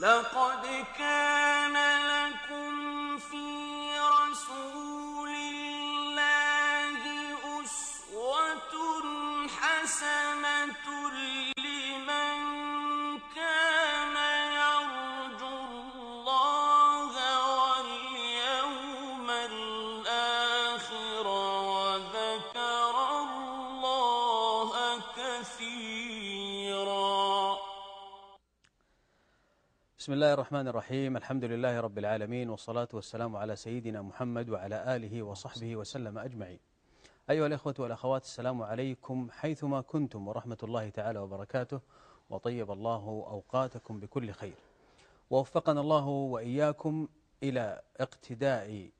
لقد كان لكم بسم الله الرحمن الرحيم. الحمد لله رب العالمين والصلاة والسلام على سيدنا محمد وعلى آله وصحبه وسلم أجمعين. أيها الإخوة والأخوات السلام عليكم حيثما كنتم ورحمة الله تعالى وبركاته وطيب الله أوقاتكم بكل خير. ووفقنا الله وإياكم إلى اقتداء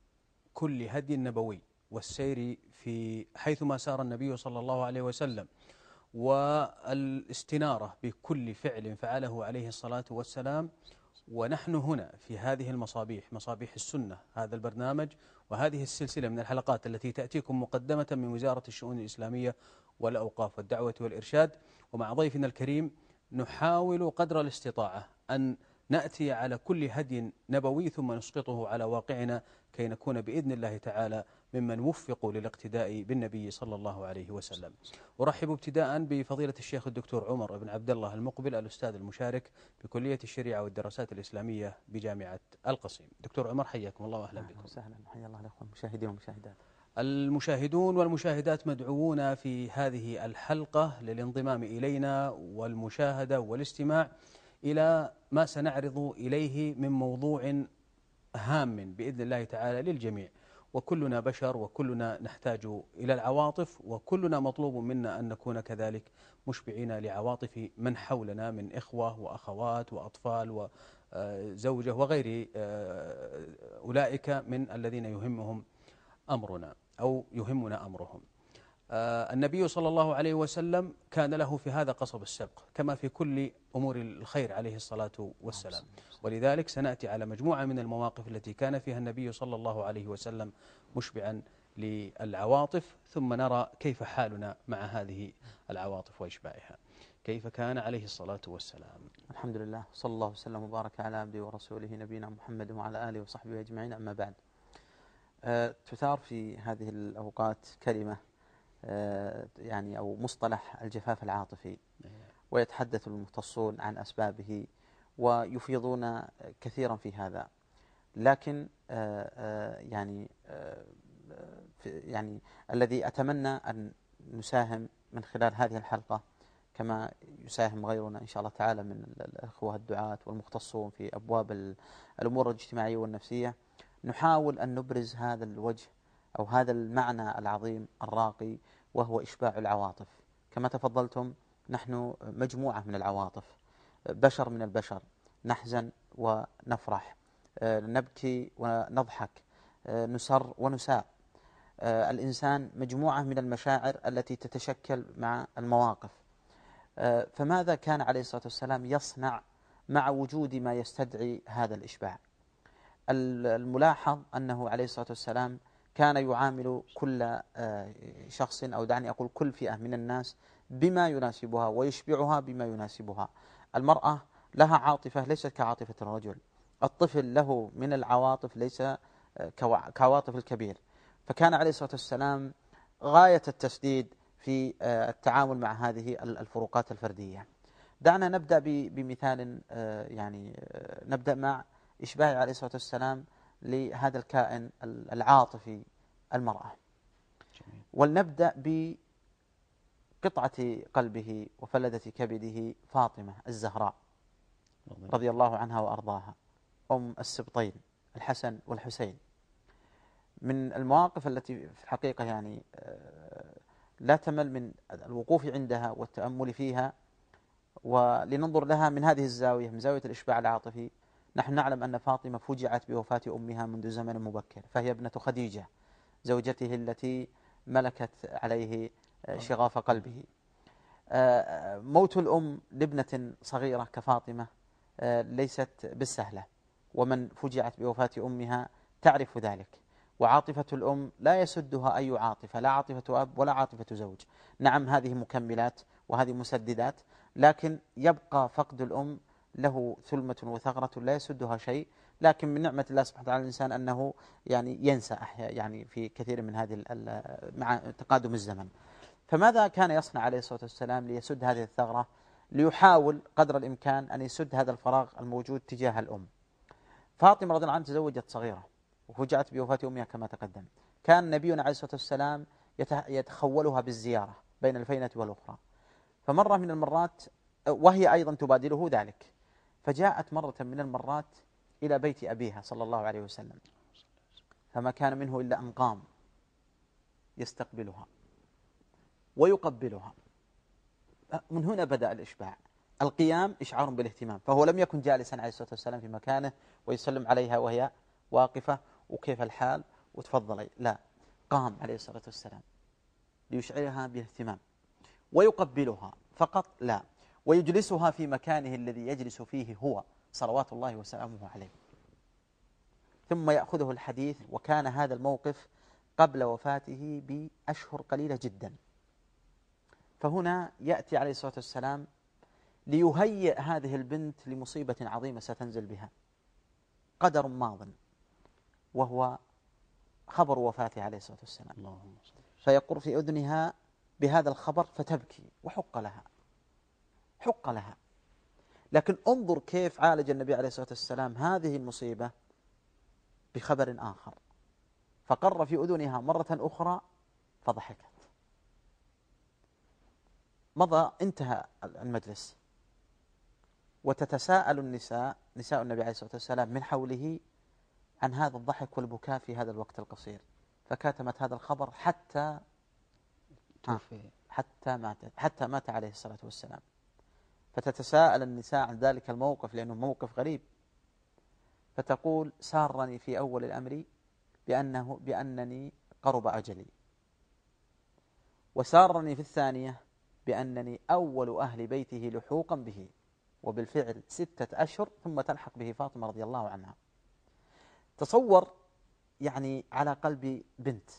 كل هدي نبوي والسير في حيثما سار النبي صلى الله عليه وسلم والإستنارة بكل فعل فعله عليه الصلاة والسلام ونحن هنا في هذه المصابيح مصابيح السنة هذا البرنامج وهذه السلسلة من الحلقات التي تأتيكم مقدمة من وزارة الشؤون الإسلامية والأوقاف والدعوة والإرشاد. ومع ضيفنا الكريم نحاول قدر الاستطاعة أن نأتي على كل هدي نبوي ثم نسقطه على واقعنا كي نكون بإذن الله تعالى ممن وفقوا للاقتداء بالنبي صلى الله عليه وسلم. أرحب ابتداء بفضيلة الشيخ الدكتور عمر بن عبد الله المقبل الأستاذ المشارك بكلية الشريعة والدراسات الإسلامية بجامعة القصيم. دكتور عمر حياكم الله وأهلا أهلا بكم. وسهلا. حيا الله الأخوة المشاهدين والمشاهدات. المشاهدون والمشاهدات مدعوون في هذه الحلقة للانضمام إلينا والمشاهدة والاستماع. إلى ما سنعرض إليه من موضوع هام بإذن الله تعالى للجميع. وكلنا بشر وكلنا نحتاج إلى العواطف وكلنا مطلوب منا أن نكون كذلك مشبعين لعواطف من حولنا من إخوة وأخوات وأطفال وزوجة وغير آه، أولئك من الذين يهمهم أمرنا أو يهمنا أمرهم. النبي صلى الله عليه وسلم كان له في هذا قصب السبق كما في كل أمور الخير عليه الصلاة والسلام. ولذلك سنأتي على مجموعة من المواقف التي كان فيها النبي صلى الله عليه وسلم مشبعا للعواطف ثم نرى كيف حالنا مع هذه العواطف وإشباعها. كيف كان عليه الصلاة والسلام. الحمد لله صلى الله وسلم وبارك على عبده ورسوله نبينا محمد وعلى آله وصحبه أجمعين أما بعد. آه، تثار في هذه الأوقات كلمة آه، يعني أو مصطلح الجفاف العاطفي. ويتحدث المختصون عن أسبابه ويفيضون كثيرا في هذا. لكن آه، آه، يعني آه، يعني الذي أتمنى أن نساهم من خلال هذه الحلقة كما يساهم غيرنا إن شاء الله تعالى من ال- الأخوة الدعاة والمختصون في أبواب ال- الأمور الاجتماعية والنفسية نحاول أن نبرز هذا الوجه أو هذا المعنى العظيم الراقي وهو إشباع العواطف. كما تفضلتم نحن مجموعة من العواطف. بشر من البشر نحزن ونفرح. نبكي ونضحك. نسر ونساء. الإنسان مجموعة من المشاعر التي تتشكل مع المواقف. فماذا كان عليه الصلاة والسلام يصنع مع وجود ما يستدعي هذا الإشباع؟ ال- الملاحظ أنه عليه الصلاة والسلام كان يعامل كل آه، شخص أو دعني أقول كل فئة من الناس بما يناسبها ويشبعها بما يناسبها. المرأة لها عاطفة ليست كعاطفة الرجل. الطفل له من العواطف ليس آه، كعواطف الكبير. فكان عليه الصلاة والسلام غاية التسديد في آه، التعامل مع هذه ال- الفروقات الفردية. دعنا نبدأ بمثال يعني نبدأ مع إشباع عليه الصلاة والسلام لهذا الكائن ال- العاطفي المرأة. جميل. ولنبدأ بقطعة قلبه وفلذة كبده فاطمة الزهراء رضي الله عنها وأرضاها. أم السبطين الحسن والحسين. من المواقف التي في الحقيقة يعني آه، لا تمل من الوقوف عندها والتأمل فيها. ولننظر لها من هذه الزاوية من زاوية الإشباع العاطفي. نحن نعلم أن فاطمة فجعت بوفاة أمها منذ زمن مبكر فهي ابنة خديجة زوجته التي ملكت عليه آه، شغاف قلبه. آه، موت الأم لابنة صغيرة كفاطمة آه، ليست بالسهلة ومن فجعت بوفاة أمها تعرف ذلك. وعاطفة الأم لا يسدها أي عاطفة لا عاطفة أب ولا عاطفة زوج. نعم هذه مكملات وهذه مسددات لكن يبقى فقد الأم له ثلمة وثغرة لا يسدها شيء لكن من نعمة الله سبحانه وتعالى الإنسان أنه يعني ينسى يعني في كثير من هذه مع تقادم الزمن. فماذا كان يصنع عليه الصلاة والسلام ليسد هذه الثغرة؟ ليحاول قدر الإمكان أن يسد هذا الفراغ الموجود تجاه الأم. فاطمة رضي الله عنها تزوجت صغيرة وفجأت بوفاة أمها كما تقدم. كان نبينا عليه الصلاة والسلام يتخولها بالزيارة بين الفينة والأخرى. فمرة من المرات وهي أيضا تبادله ذلك. فجاءت مرة من المرات إلى بيت أبيها صلى الله عليه وسلم. فما كان منه إلا أن قام يستقبلها ويقبلها. من هنا بدأ الإشباع. القيام إشعار بالاهتمام. فهو لم يكن جالسا عليه الصلاة والسلام في مكانه ويسلم عليها وهي واقفة وكيف الحال وتفضلي لا قام عليه الصلاة والسلام ليشعرها باهتمام ويقبلها. فقط لا. ويجلسها في مكانه الذي يجلس فيه هو صلوات الله وسلامه عليه. ثم يأخذه الحديث وكان هذا الموقف قبل وفاته بأشهر قليلة جدا. فهنا يأتي عليه الصلاة والسلام ليهيئ هذه البنت لمصيبة عظيمة ستنزل بها. قدر ماض وهو خبر وفاته عليه الصلاة والسلام. اللهم فيقر في أذنها بهذا الخبر فتبكي وحق لها. حق لها. لكن انظر كيف عالج النبي عليه الصلاة والسلام هذه المصيبة بخبر آخر. فقر في أذنها مرة أخرى فضحكت. مضى انتهى المجلس. وتتساءل النساء نساء النبي عليه الصلاة والسلام من حوله عن هذا الضحك والبكاء في هذا الوقت القصير. فكاتمت هذا الخبر حتى توفي. حتى مات حتى مات عليه الصلاة والسلام. فتتساءل النساء عن ذلك الموقف لأنه موقف غريب. فتقول سارني في أول الأمر بأنه بأنني قرب أجلي. وسارني في الثانية بأنني أول أهل بيته لحوقا به. وبالفعل ستة أشهر ثم تلحق به فاطمة رضي الله عنها. تصور يعني على قلب بنت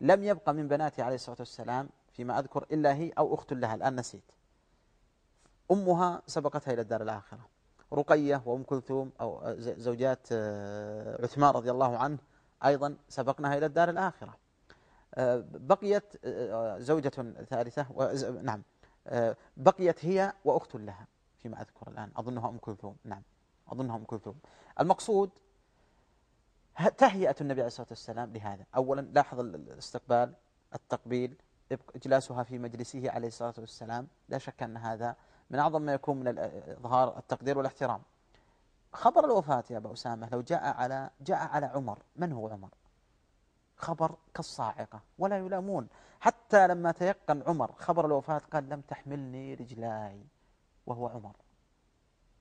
لم يبقى من بناته عليه الصلاة والسلام فيما أذكر إلا هي أو أخت لها الآن نسيت. أمها سبقتها إلى الدار الآخرة. رقية وأم كلثوم أو زوجات آه، عثمان رضي الله عنه أيضا سبقناها إلى الدار الآخرة. آه، بقيت آه، زوجة ثالثة نعم بقيت هي وأخت لها فيما أذكر الآن أظنها أم كلثوم. نعم أظنها أم كلثوم. المقصود تهيئة النبي عليه الصلاة والسلام لهذا. أولا لاحظ الاستقبال التقبيل إجلاسها في مجلسه عليه الصلاة والسلام. لا شك أن هذا من أعظم ما يكون من إظهار التقدير والاحترام. خبر الوفاة يا أبا أسامة لو جاء على جاء على عمر من هو عمر؟ خبر كالصاعقة ولا يلامون. حتى لما تيقن عمر خبر الوفاة قال لم تحملني رجلاي وهو عمر.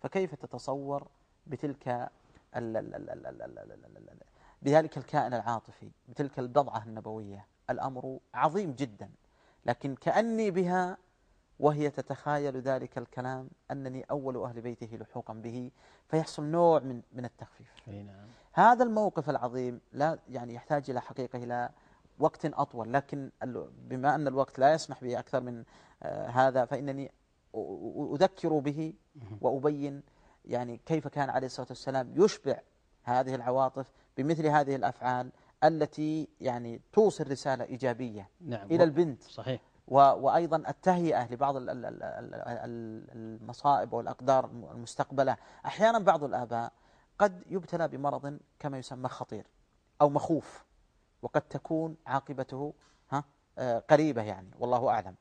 فكيف تتصور بتلك بذلك الكائن العاطفي بتلك البضعة النبوية؟ الأمر عظيم جدا لكن كأني بها وهي تتخايل ذلك الكلام أنني أول أهل بيته لحوقا به فيحصل نوع من من التخفيف. نعم. هذا الموقف العظيم لا يعني يحتاج إلى حقيقة إلى وقت أطول. لكن بما أن الوقت لا يسمح به أكثر من آه، هذا فإنني أذكر به وأبين يعني كيف كان عليه الصلاة والسلام يشبع هذه العواطف بمثل هذه الأفعال التي يعني توصل رسالة إيجابية نعم. إلى البنت. صحيح. وأيضا التهيئة لبعض المصائب والأقدار المستقبلة. أحيانا بعض الآباء قد يبتلى بمرض كما يسمى خطير أو مخوف وقد تكون عاقبته ها آه، قريبة يعني والله أعلم.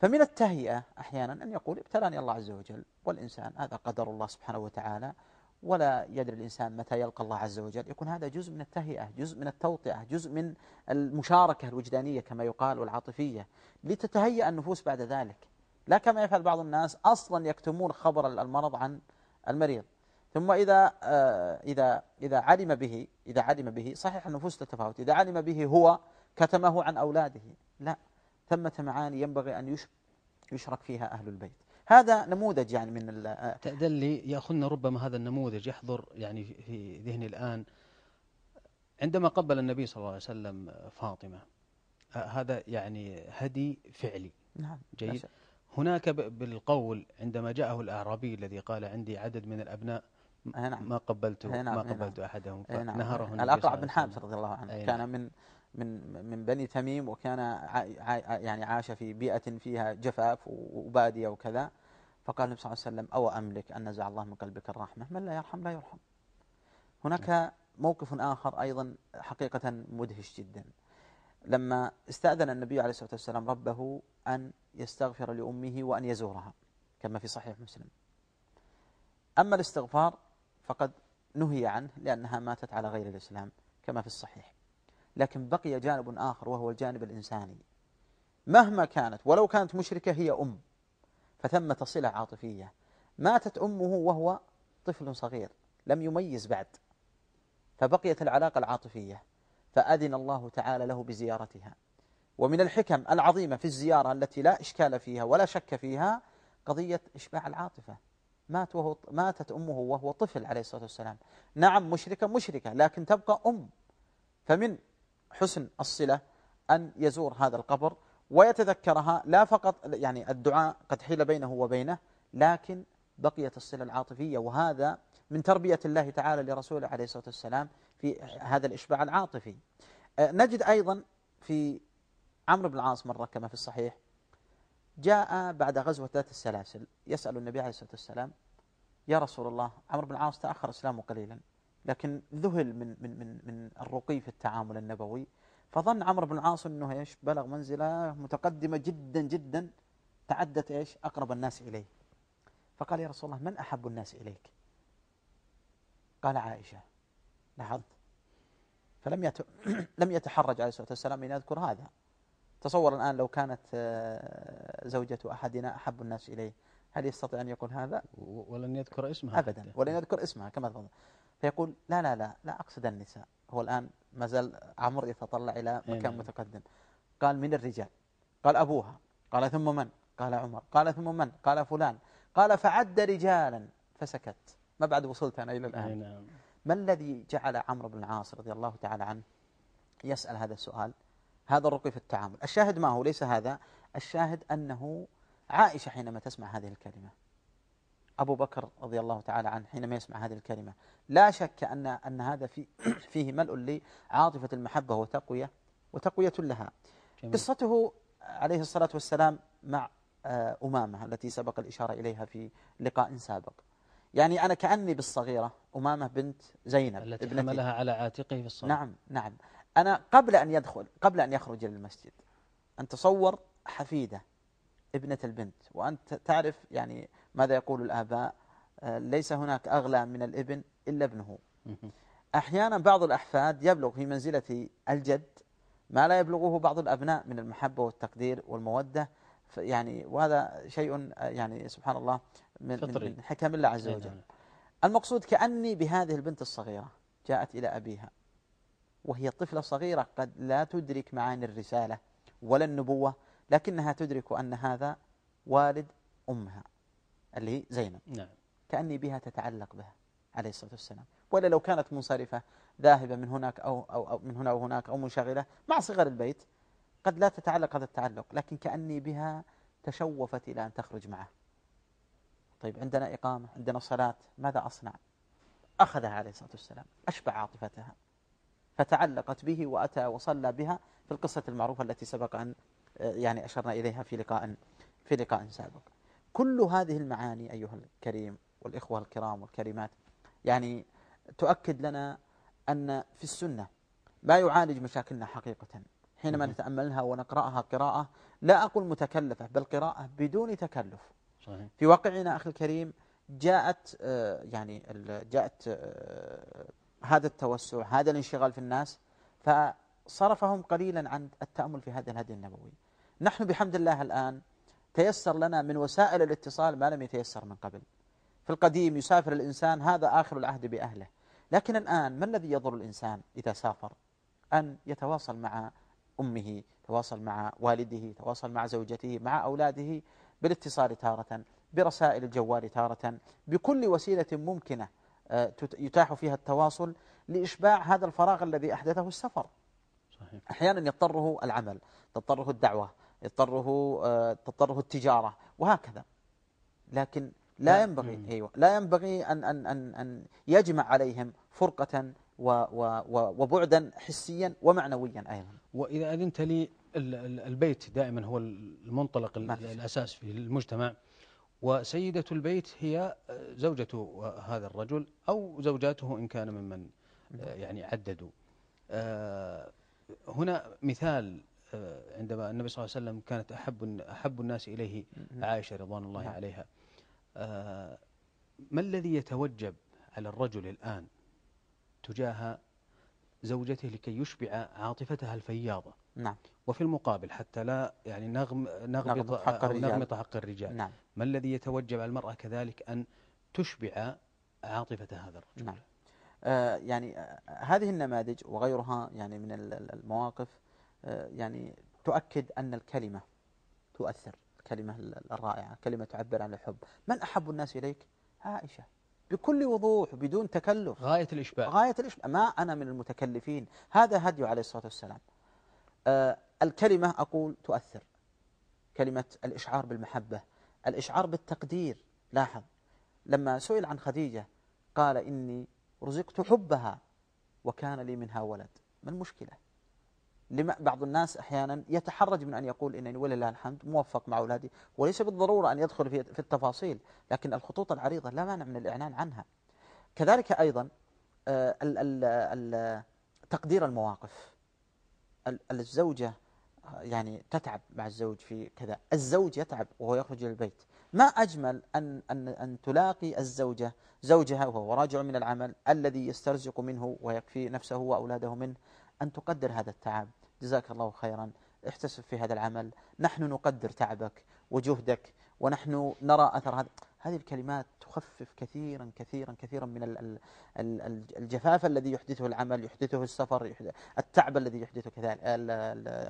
فمن التهيئة أحيانا أن يقول ابتلاني الله عز وجل والإنسان هذا قدر الله سبحانه وتعالى ولا يدري الإنسان متى يلقى الله عز وجل. يكون هذا جزء من التهيئة جزء من التوطئة جزء من المشاركة الوجدانية كما يقال والعاطفية لتتهيأ النفوس بعد ذلك. لا كما يفعل بعض الناس أصلا يكتمون خبر المرض عن المريض. ثم إذا آه، إذا إذا علم به إذا علم به صحيح النفوس تتفاوت. إذا علم به هو كتمه عن أولاده. لا ثمة معاني ينبغي أن يشرك فيها أهل البيت. هذا نموذج يعني من آه، تأذن لي يأخذنا ربما هذا النموذج يحضر يعني في ذهني الآن عندما قبل النبي صلى الله عليه وسلم فاطمة هذا يعني هدي فعلي نعم جيد هناك ب- بالقول عندما جاءه الأعرابي الذي قال عندي عدد من الأبناء نعم ما قبلت نعم، ما نعم. قبلت أحدهم نعم. فنهره صلى الأقرع بن حابس. رضي الله عنه أي كان نعم. من من من بني تميم وكان يعني عاش في بيئة فيها جفاف وبادية وكذا فقال النبي صلى الله عليه وسلم أو أملك أن نزع الله من قلبك الرحمة؟ من لا يرحم لا يرحم. هناك موقف آخر أيضا حقيقة مدهش جدا. لما استأذن النبي عليه الصلاة والسلام ربه أن يستغفر لأمه وأن يزورها كما في صحيح مسلم. أما الاستغفار فقد نهي عنه لأنها ماتت على غير الإسلام كما في الصحيح. لكن بقي جانب آخر وهو الجانب الإنساني. مهما كانت ولو كانت مشركة هي أم. فثمة صلة عاطفية. ماتت أمه وهو طفل صغير لم يميز بعد فبقيت العلاقة العاطفية فأذن الله تعالى له بزيارتها. ومن الحكم العظيمة في الزيارة التي لا إشكال فيها ولا شك فيها قضية إشباع العاطفة. مات وهو ماتت أمه وهو طفل عليه الصلاة والسلام. نعم مشركة مشركة لكن تبقى أم. فمن حسن الصلة أن يزور هذا القبر ويتذكرها لا فقط يعني الدعاء قد حيل بينه وبينه لكن بقيت الصلة العاطفية. وهذا من تربية الله تعالى لرسوله عليه الصلاة والسلام في هذا الإشباع العاطفي. آه، نجد أيضا في عمرو بن العاص مرة كما في الصحيح جاء بعد غزوة ذات السلاسل يسأل النبي عليه الصلاة والسلام يا رسول الله عمرو بن العاص تأخر إسلامه قليلا لكن ذهل من من من من الرقي في التعامل النبوي فظن عمرو بن العاص إنه إيش بلغ منزلة متقدمة جدا جدا تعدت إيش أقرب الناس إليه. فقال يا رسول الله من أحب الناس إليك؟ قال عائشة. لاحظت؟ فلم يت... لم يتحرج عليه الصلاة والسلام أن يذكر هذا. تصور الآن لو كانت آه، زوجة أحدنا أحب الناس إليه هل يستطيع أن يقول هذا؟ ولن يذكر اسمها ابدا. ولن يذكر اسمها كما تفضل. فيقول لا لا لا لا أقصد النساء. هو الآن ما زال عمرو يتطلع إلى أي مكان نعم. متقدم. قال من الرجال؟ قال أبوها. قال ثم من؟ قال عمر. قال ثم من؟ قال فلان. قال فعد رجالا. فسكت. ما بعد وصلت أنا إلى أي الان نعم. ما الذي جعل عمرو بن العاص رضي الله تعالى عنه يسأل هذا السؤال؟ هذا الرقي في التعامل. الشاهد ما هو؟ ليس هذا. الشاهد أنه عائشة حينما تسمع هذه الكلمة أبو بكر رضي الله تعالى عنه حينما يسمع هذه الكلمة. لا شك أن أن هذا في فيه ملء لعاطفة المحبة وتقوية وتقوية لها. جميل. قصته عليه الصلاة والسلام مع آه، أمامة التي سبق الإشارة إليها في لقاء سابق. يعني أنا كأني بالصغيرة أمامة بنت زينب التي ابنتي. حملها على عاتقه في الصلاة. نعم نعم. أنا قبل أن يدخل قبل أن يخرج إلى المسجد أن تصور حفيدة ابنة البنت. وأنت تعرف يعني ماذا يقول الآباء آه، ليس هناك أغلى من الإبن إلا ابنه. أحيانا بعض الأحفاد يبلغ في منزلة الجد ما لا يبلغه بعض الأبناء من المحبة والتقدير والمودة يعني وهذا شيء آه، يعني سبحان الله من, فطري. من حكم الله عز أي وجل نعم. المقصود كأني بهذه البنت الصغيرة جاءت إلى أبيها وهي طفلة صغيرة قد لا تدرك معاني الرسالة ولا النبوة لكنها تدرك أن هذا والد أمها اللي هي زينب نعم. كأني بها تتعلق بها عليه الصلاة والسلام. ولا لو كانت منصرفة ذاهبة من هناك أو, أو, أو من هنا وهناك أو منشغلة مع صغر البيت قد لا تتعلق هذا التعلق لكن كأني بها تشوفت إلى أن تخرج معه. طيب عندنا إقامة عندنا صلاة ماذا أصنع؟ أخذها عليه الصلاة والسلام أشبع عاطفتها فتعلقت به وأتى وصلى بها في القصة المعروفة التي سبق أن آه، يعني أشرنا إليها في لقاء في لقاء سابق. كل هذه المعاني أيها الكريم والإخوة الكرام والكريمات يعني تؤكد لنا أن في السنة ما يعالج مشاكلنا حقيقة. حينما. نتأملها ونقرأها قراءة لا أقول متكلفة بل قراءة بدون تكلف. صحيح. في واقعنا أخي الكريم جاءت آه، يعني جاءت آه، هذا التوسع هذا الانشغال في الناس فصرفهم قليلا عن التأمل في هذا الهدي النبوي. نحن بحمد الله الآن تيسر لنا من وسائل الاتصال ما لم يتيسر من قبل. في القديم يسافر الإنسان هذا آخر العهد بأهله. لكن الآن ما الذي يضر الإنسان إذا سافر؟ أن يتواصل مع أمه يتواصل مع والده يتواصل مع زوجته مع أولاده بالاتصال تارة برسائل الجوال تارة بكل وسيلة ممكنة آه، يتاح فيها التواصل لإشباع هذا الفراغ الذي أحدثه السفر. صحيح. أحيانا يضطره العمل تضطره الدعوة يضطره آه، تضطره التجارة وهكذا. لكن لا ينبغي أيوة لا ينبغي أن أن أن أن يجمع عليهم فرقة و و و وبعدا حسيا ومعنويا أيضا. وإذا أذنت لي البيت دائما هو المنطلق الأساس في المجتمع. وسيدة البيت هي زوجة هذا الرجل أو زوجاته إن كان ممن يعني عددوا. آه، هنا مثال آه، عندما النبي صلى الله عليه وسلم كانت أحب أحب الناس إليه عائشة رضوان الله نعم. عليها. آه، ما الذي يتوجب على الرجل الآن تجاه زوجته لكي يشبع عاطفتها الفياضة؟ نعم. وفي المقابل حتى لا يعني نغم نغمط حق الرجال, نغمط حق الرجال. نعم. ما الذي يتوجب على المرأة كذلك أن تشبع عاطفة هذا الرجل؟ نعم. آه يعني آه هذه النماذج وغيرها يعني من المواقف آه يعني تؤكد أن الكلمة تؤثر الكلمة الرائعة كلمة تعبر عن الحب. من أحب الناس إليك؟ عائشة. بكل وضوح بدون تكلف. غاية الإشباع. غاية الإشباع. ما أنا من المتكلفين. هذا هدي عليه الصلاة والسلام. آه الكلمة أقول تؤثر. كلمة الإشعار بالمحبة الإشعار بالتقدير. لاحظ لما سئل عن خديجة قال إني رزقت حبها وكان لي منها ولد. ما المشكلة؟ لما بعض الناس أحيانا يتحرج من أن يقول إنني ولله الحمد موفق مع أولادي وليس بالضرورة أن يدخل في, التفاصيل لكن الخطوط العريضة لا مانع من الإعلان عنها. كذلك أيضا آه، تقدير المواقف. الزوجة يعني تتعب مع الزوج في كذا. الزوج يتعب وهو يخرج إلى البيت. ما أجمل أن, أن, أن تلاقي الزوجة زوجها وهو راجع من العمل الذي يسترزق منه ويكفي نفسه وأولاده منه أن تقدر هذا التعب. جزاك الله خيرا. احتسب في هذا العمل. نحن نقدر تعبك وجهدك ونحن نرى أثر هذا. هذه الكلمات تخفف كثيرا كثيرا كثيرا من الجفاف الذي يحدثه العمل يحدثه السفر التعب الذي يحدثه كذلك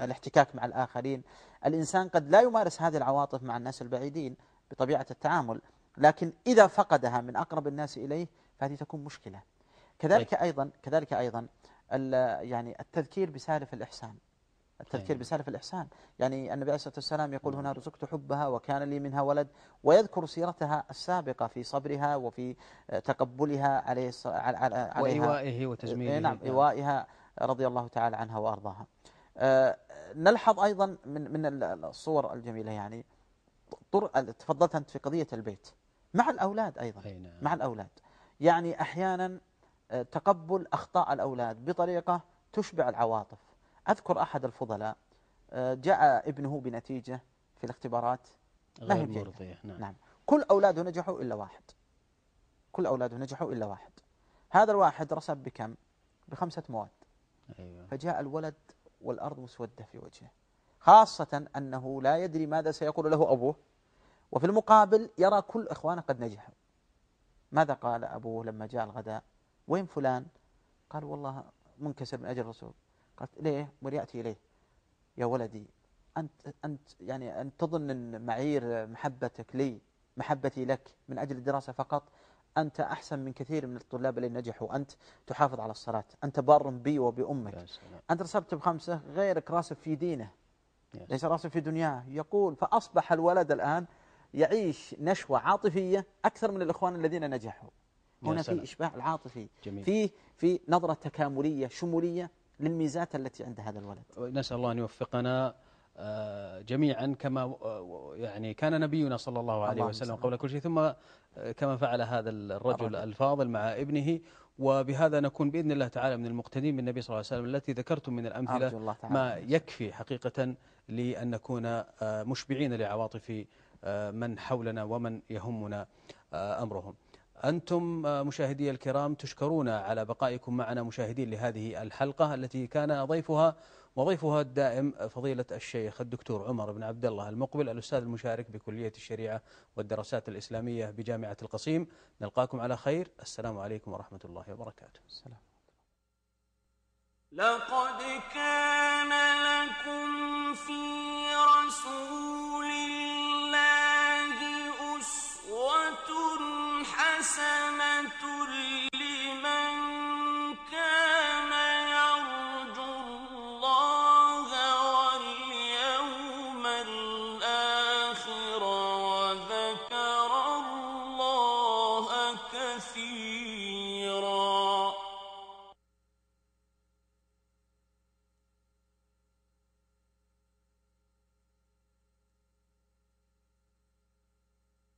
الاحتكاك مع الآخرين. الإنسان قد لا يمارس هذه العواطف مع الناس البعيدين بطبيعة التعامل لكن إذا فقدها من أقرب الناس إليه فهذه تكون مشكلة. كذلك طيب. أيضا كذلك أيضا يعني التذكير بسالف الإحسان. التذكير بسالف الإحسان. يعني النبي عليه الصلاة والسلام يقول هنا رزقت حبها وكان لي منها ولد. ويذكر سيرتها السابقة في صبرها وفي تقبلها عليه عليها. وإيوائه وتجميله نعم إيوائها رضي الله تعالى عنها وأرضاها. أه نلحظ أيضا من من الصور الجميلة يعني. تفضلت أنت في قضية البيت. مع الأولاد أيضا. نعم. مع الأولاد. يعني أحيانا تقبل أخطاء الأولاد بطريقة تشبع العواطف. أذكر أحد الفضلاء أه، جاء ابنه بنتيجة في الاختبارات ما هي مرضية نعم. نعم. كل أولاده نجحوا إلا واحد. كل أولاده نجحوا إلا واحد. هذا الواحد رسب بكم؟ بخمسة مواد. أيوة. فجاء الولد والأرض مسودة في وجهه. خاصة أنه لا يدري ماذا سيقول له أبوه. وفي المقابل يرى كل إخوانه قد نجحوا. ماذا قال أبوه لما جاء الغداء؟ وين فلان؟ قال والله منكسر من أجل الرسول. قالت ليه؟ وليأتي إليه. يا ولدي أنت, أنت يعني أن تظن أن معايير محبتك لي محبتي لك من أجل الدراسة فقط أنت أحسن من كثير من الطلاب اللي نجحوا. أنت تحافظ على الصلاة. أنت بار بي وبأمك. أنت رسبت بخمسة غيرك راسب في دينه. ليس راسب في دنياه. يقول فأصبح الولد الآن يعيش نشوة عاطفية أكثر من الإخوان الذين نجحوا. هنا في إشباع العاطفي. جميل. في في نظرة تكاملية شمولية للميزات التي عند هذا الولد. نسأل الله أن يوفقنا آه، جميعا كما آه، يعني كان نبينا صلى الله عليه وسلم قبل كل شيء ثم آه، كما فعل هذا الرجل الفاضل مع ابنه. وبهذا نكون بإذن الله تعالى من المقتدين بالنبي صلى الله عليه وسلم التي ذكرتم من الأمثلة ما يكفي. حقيقة لأن نكون مشبعين لعواطف من حولنا ومن يهمنا أمرهم. أنتم مشاهدي الكرام تشكرون على بقائكم معنا مشاهدين لهذه الحلقة التي كان ضيفها وضيفها الدائم فضيلة الشيخ الدكتور عمر بن عبد الله المقبل الأستاذ المشارك بكلية الشريعة والدراسات الإسلامية بجامعة القصيم. نلقاكم على خير. السلام عليكم ورحمة الله وبركاته. السلام لقد كان